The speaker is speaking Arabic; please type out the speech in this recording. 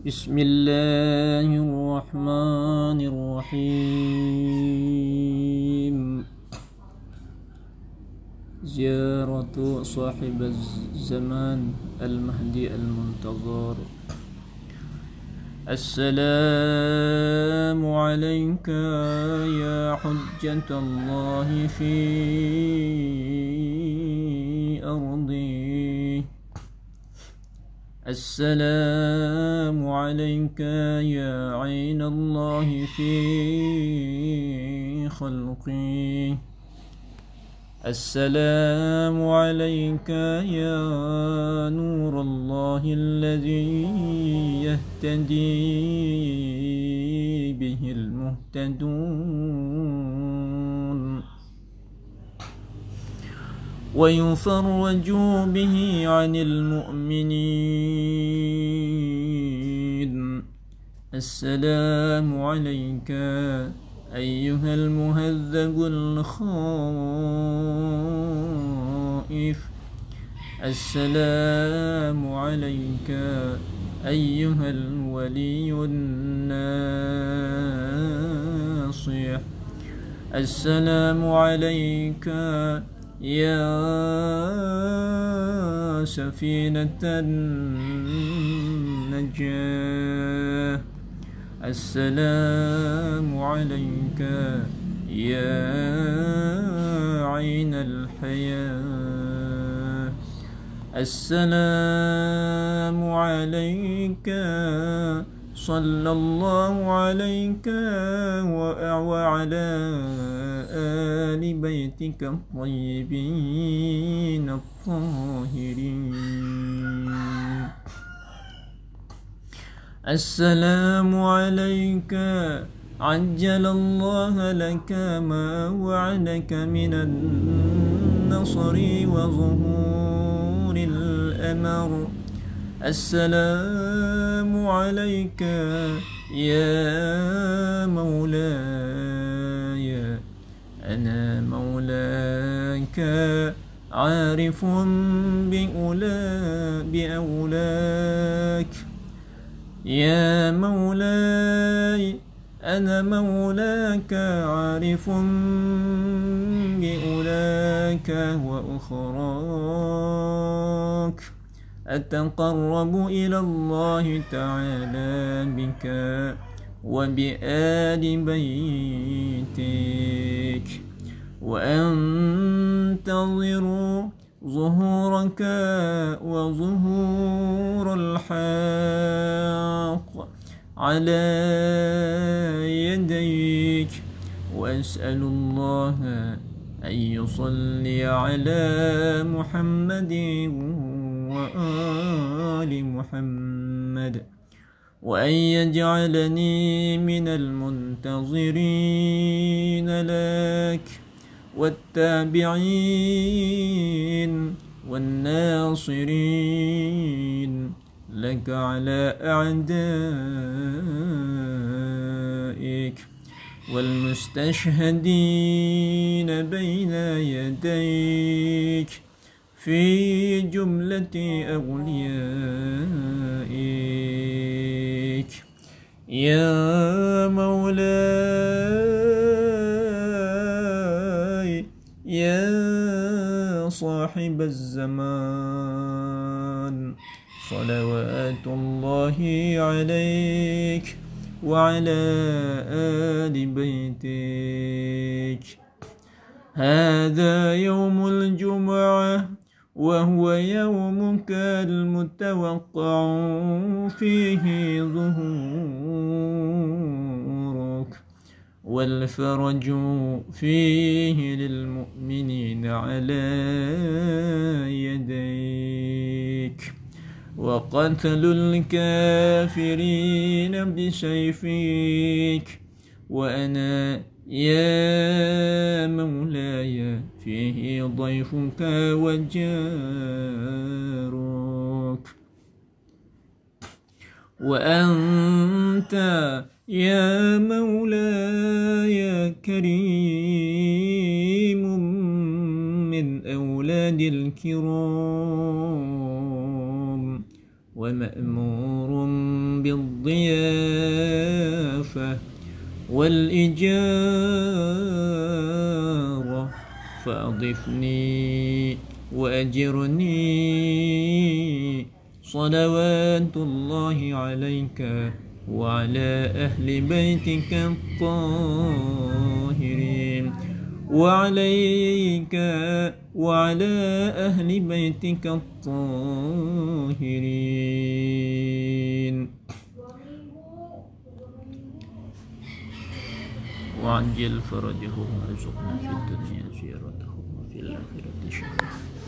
بسم الله الرحمن الرحيم. زيارة صاحب الزمان المهدي المنتظر. السلام عليك يا حجة الله في أرضي. السلام عليك يا عين الله في خلقي. السلام عليك يا نور الله الذي يهتدي به المهتدون. ويفرج به عن المؤمنين. السلام عليك أيها المهذب الخائف. السلام عليك أيها الولي الناصح. السلام عليك يا سفينة النجاة السلام عليك يا عين الحياة. السلام عليك صلى الله عليك وعلى آل بيتك الطيبين الطاهرين. السلام عليك. عجل الله لك ما وعدك من النصر وظهور الأمر. السلام عليك يا مولاي. أنا مولاك عارف بأولا بأولاك. يا مولاي أنا مولاك عارف بأولاك وأخراك. أتقرب إلى الله تعالى بك وبآل بيتك. وأنتظر ظهورك وظهور الحق على يديك. وأسأل الله أن يصلي على محمد وآل محمد وأن يجعلني من المنتظرين لك والتابعين والناصرين لك على أعدائك والمستشهدين بين يديك في جملة أوليائك يا مولاي يا صاحب الزمان صلوات الله عليك وعلى آل بيتك. هذا يوم الجمعة. وهو يومك المتوقع فيه ظهورك والفرج فيه للمؤمنين على يديك وقتل الكافرين بسيفك وأنا يا مولاي فيه ضيفك وجارك. وأنت يا مولاي كريم من أولاد الكرام ومأمور بالضيافة. والإجارة. فأضفني وأجرني صلوات الله عليك وعلى أهل بيتك الطاهرين. وعليك وعلى أهل بيتك الطاهرين. وعجل فرجهم وارزقنا في الدنيا زيارتهم وفي الآخرة شفاعة